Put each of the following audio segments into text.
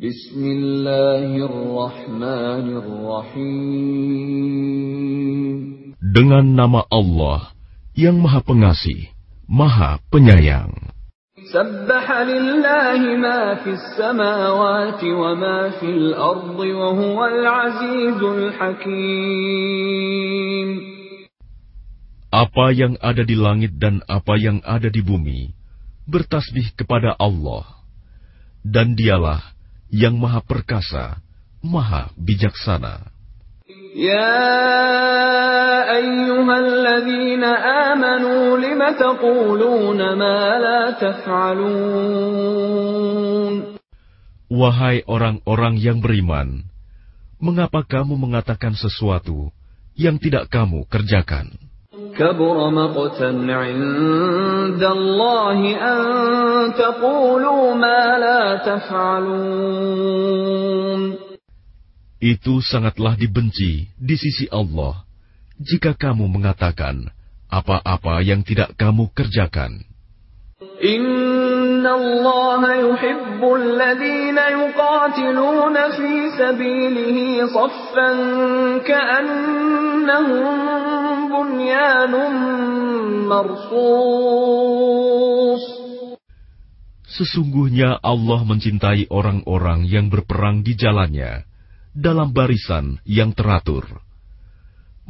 Bismillahirrahmanirrahim. Dengan nama Allah yang Maha Pengasih, Maha Penyayang. سبح لله ما في السماوات وما في الأرض وهو العزيز الحكيم Apa yang ada di langit dan apa yang ada di bumi bertasbih kepada Allah. Dan dialah yang maha perkasa, maha bijaksana. يا أيها الذين آمنوا لم تقولون ما لا تفعلون Wahai orang-orang yang beriman, mengapa kamu mengatakan sesuatu yang tidak kamu kerjakan? كبر مقتا عند الله أن تقولوا ما لا تفعلون Itu sangatlah dibenci di sisi Allah jika kamu mengatakan apa-apa yang tidak kamu kerjakan. إن الله يحب الذين يقاتلون في سبيله صفا كأنهم بنيان مرصوص Sesungguhnya Allah mencintai orang-orang yang berperang di jalannya dalam barisan yang teratur.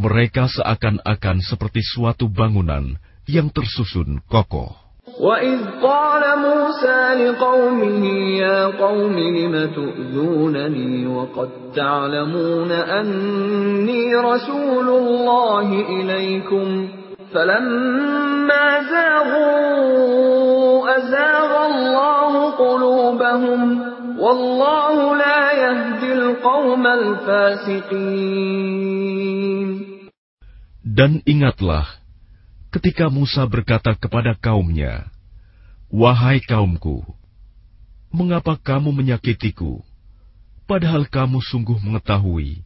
Mereka seakan-akan seperti suatu bangunan yang tersusun kokoh. وإذ قال موسى لقومه يا قوم لم تؤذونني وقد تعلمون أني رسول الله إليكم فلما زاغوا أزاغ الله قلوبهم والله لا يهدي القوم الفاسقين. Dan ingatlah ketika Musa berkata kepada kaumnya, "Wahai kaumku, mengapa kamu menyakitiku, padahal kamu sungguh mengetahui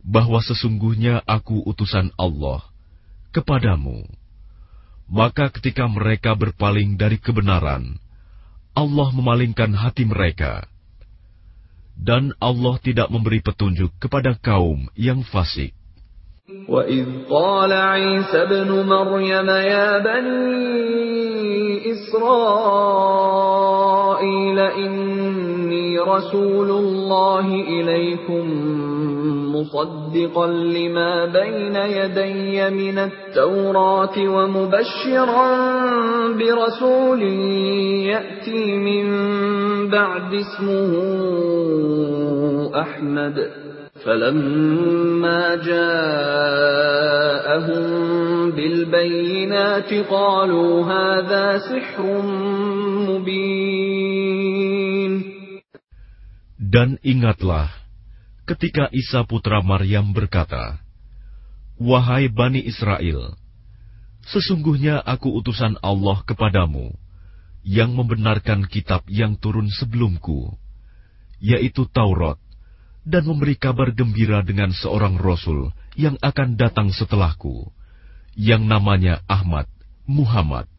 bahwa sesungguhnya aku utusan Allah kepadamu?" Maka ketika mereka berpaling dari kebenaran, Allah memalingkan hati mereka, dan Allah tidak memberi petunjuk kepada kaum yang fasik. وإذ قال عيسى ابن مريم يا بني إسرائيل إني رسول الله إليكم مصدقا لما بين يدي من التوراة ومبشرا برسول يأتي من بعد اسمه أحمد فلما جاءهم بالبينات قالوا هذا سحر مبين Dan ingatlah ketika Isa putra Maryam berkata, Wahai Bani Israel, sesungguhnya aku utusan Allah kepadamu yang membenarkan kitab yang turun sebelumku, yaitu Taurat, dan memberi kabar gembira dengan seorang rasul yang akan datang setelahku, yang namanya Ahmad, Muhammad.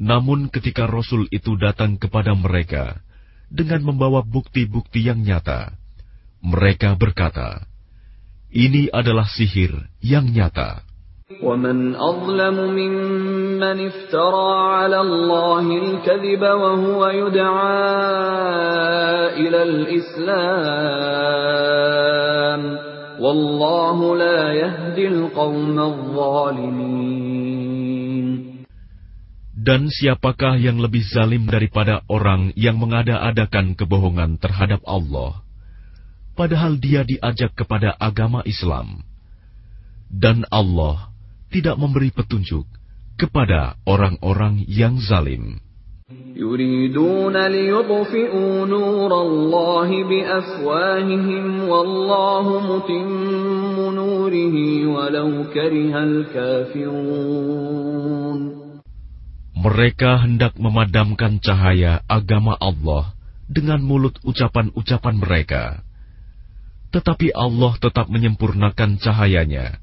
Namun ketika rasul itu datang kepada mereka dengan membawa bukti-bukti yang nyata, mereka berkata, "Ini adalah sihir yang nyata." ومن أظلم ممن افترى على الله الكذب وهو يدعى إلى الإسلام والله لا يهدي القوم الظالمين Dan siapakah yang lebih zalim daripada orang yang mengada-adakan kebohongan terhadap Allah, padahal dia diajak kepada agama Islam, dan Allah tidak memberi petunjuk kepada orang-orang yang zalim. يريدون ليطفئوا نور الله بأفواههم والله متم نوره ولو كره الكافرون Mereka hendak memadamkan cahaya agama Allah dengan mulut ucapan-ucapan mereka. Tetapi Allah tetap menyempurnakan cahayanya,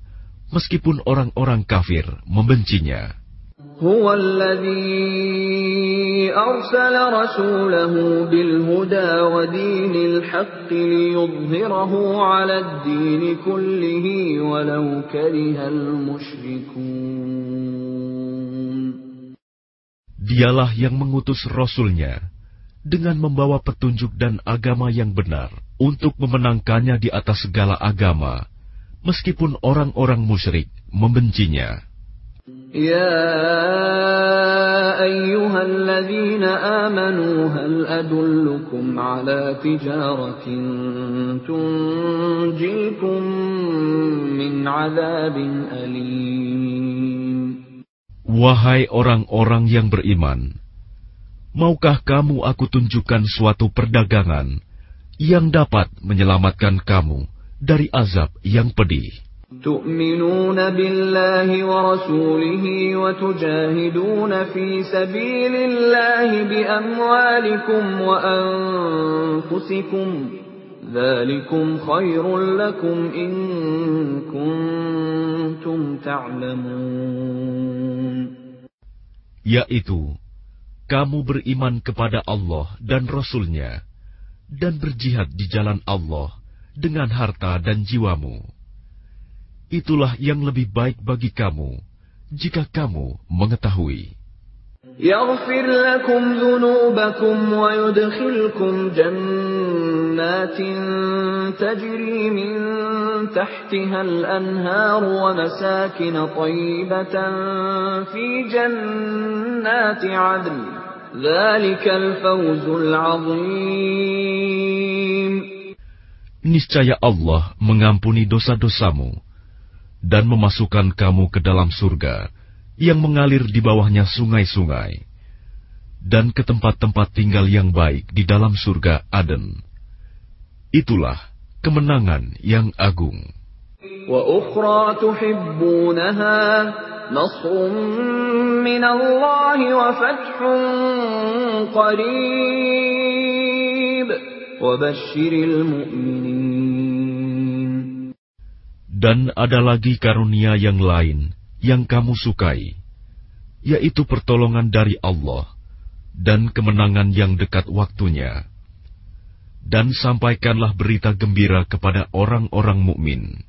meskipun orang-orang kafir membencinya. هو الذي أرسل رسوله بالهدى ودين الحق ليظهره على الدين كله ولو كره المشركون Dialah yang mengutus Rasulnya dengan membawa petunjuk dan agama yang benar untuk memenangkannya di atas segala agama, meskipun orang-orang musyrik membencinya. يا أيها الذين آمنوا هل أدلكم على تجارة تنجيكم من عذاب أليم Wahai orang-orang yang beriman, maukah kamu aku tunjukkan suatu perdagangan yang dapat menyelamatkan kamu dari azab yang pedih? تؤمنون بالله ورسوله وتجاهدون في سبيل الله بأموالكم وأنفسكم ذلكم خير لكم إن كنتم تعلمون Yaitu, kamu beriman kepada Allah dan Rasulnya, dan berjihad di jalan Allah dengan harta dan jiwamu itulah yang lebih baik bagi kamu jika kamu mengetahui. يغفر لكم ذنوبكم ويدخلكم جنات تجري من تحتها الأنهار ومساكن طيبة في جنات عدن ذلك الفوز العظيم niscaya Allah mengampuni dosa-dosamu dan memasukkan kamu ke dalam surga yang mengalir di bawahnya sungai-sungai dan ke tempat-tempat tinggal yang baik di dalam surga Aden. Itulah kemenangan yang agung. Dan ada lagi karunia yang lain yang kamu sukai, yaitu pertolongan dari Allah dan kemenangan yang dekat waktunya. Dan sampaikanlah berita gembira kepada orang-orang mukmin.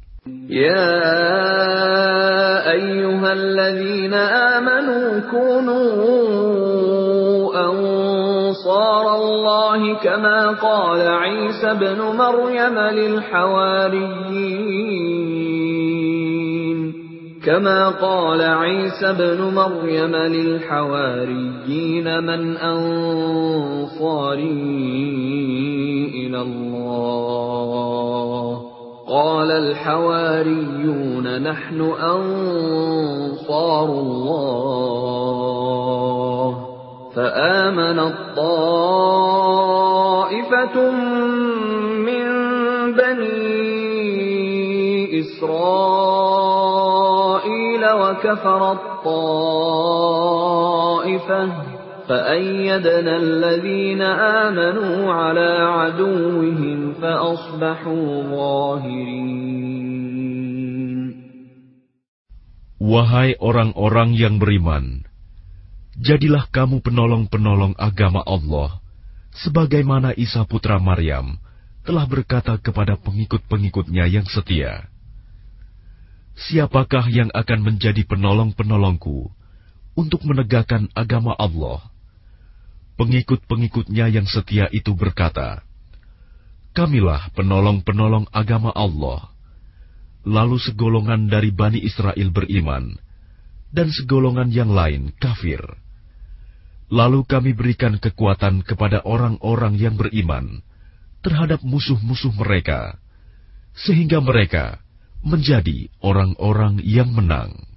يا أيها الذين آمنوا كونوا أنصار الله كما قال عيسى ابن مريم للحواريين. كما قال عيسى ابن مريم للحواريين من أنصاري إلى الله. قال الحواريون نحن أنصار الله. فآمنت طائفة من بني إسرائيل وكفرت طائفة فأيدنا الذين آمنوا على عدوهم فأصبحوا ظاهرين Wahai orang-orang yang beriman, jadilah kamu penolong-penolong agama Allah, sebagaimana Isa putra Maryam telah berkata kepada pengikut-pengikutnya yang setia, Siapakah yang akan menjadi penolong-penolongku untuk menegakkan agama Allah? Pengikut-pengikutnya yang setia itu berkata, Kamilah penolong-penolong agama Allah. Lalu segolongan dari Bani Israel beriman, dan segolongan yang lain kafir. Lalu kami berikan kekuatan kepada orang-orang yang beriman terhadap musuh-musuh mereka, sehingga mereka menjadi orang-orang yang menang.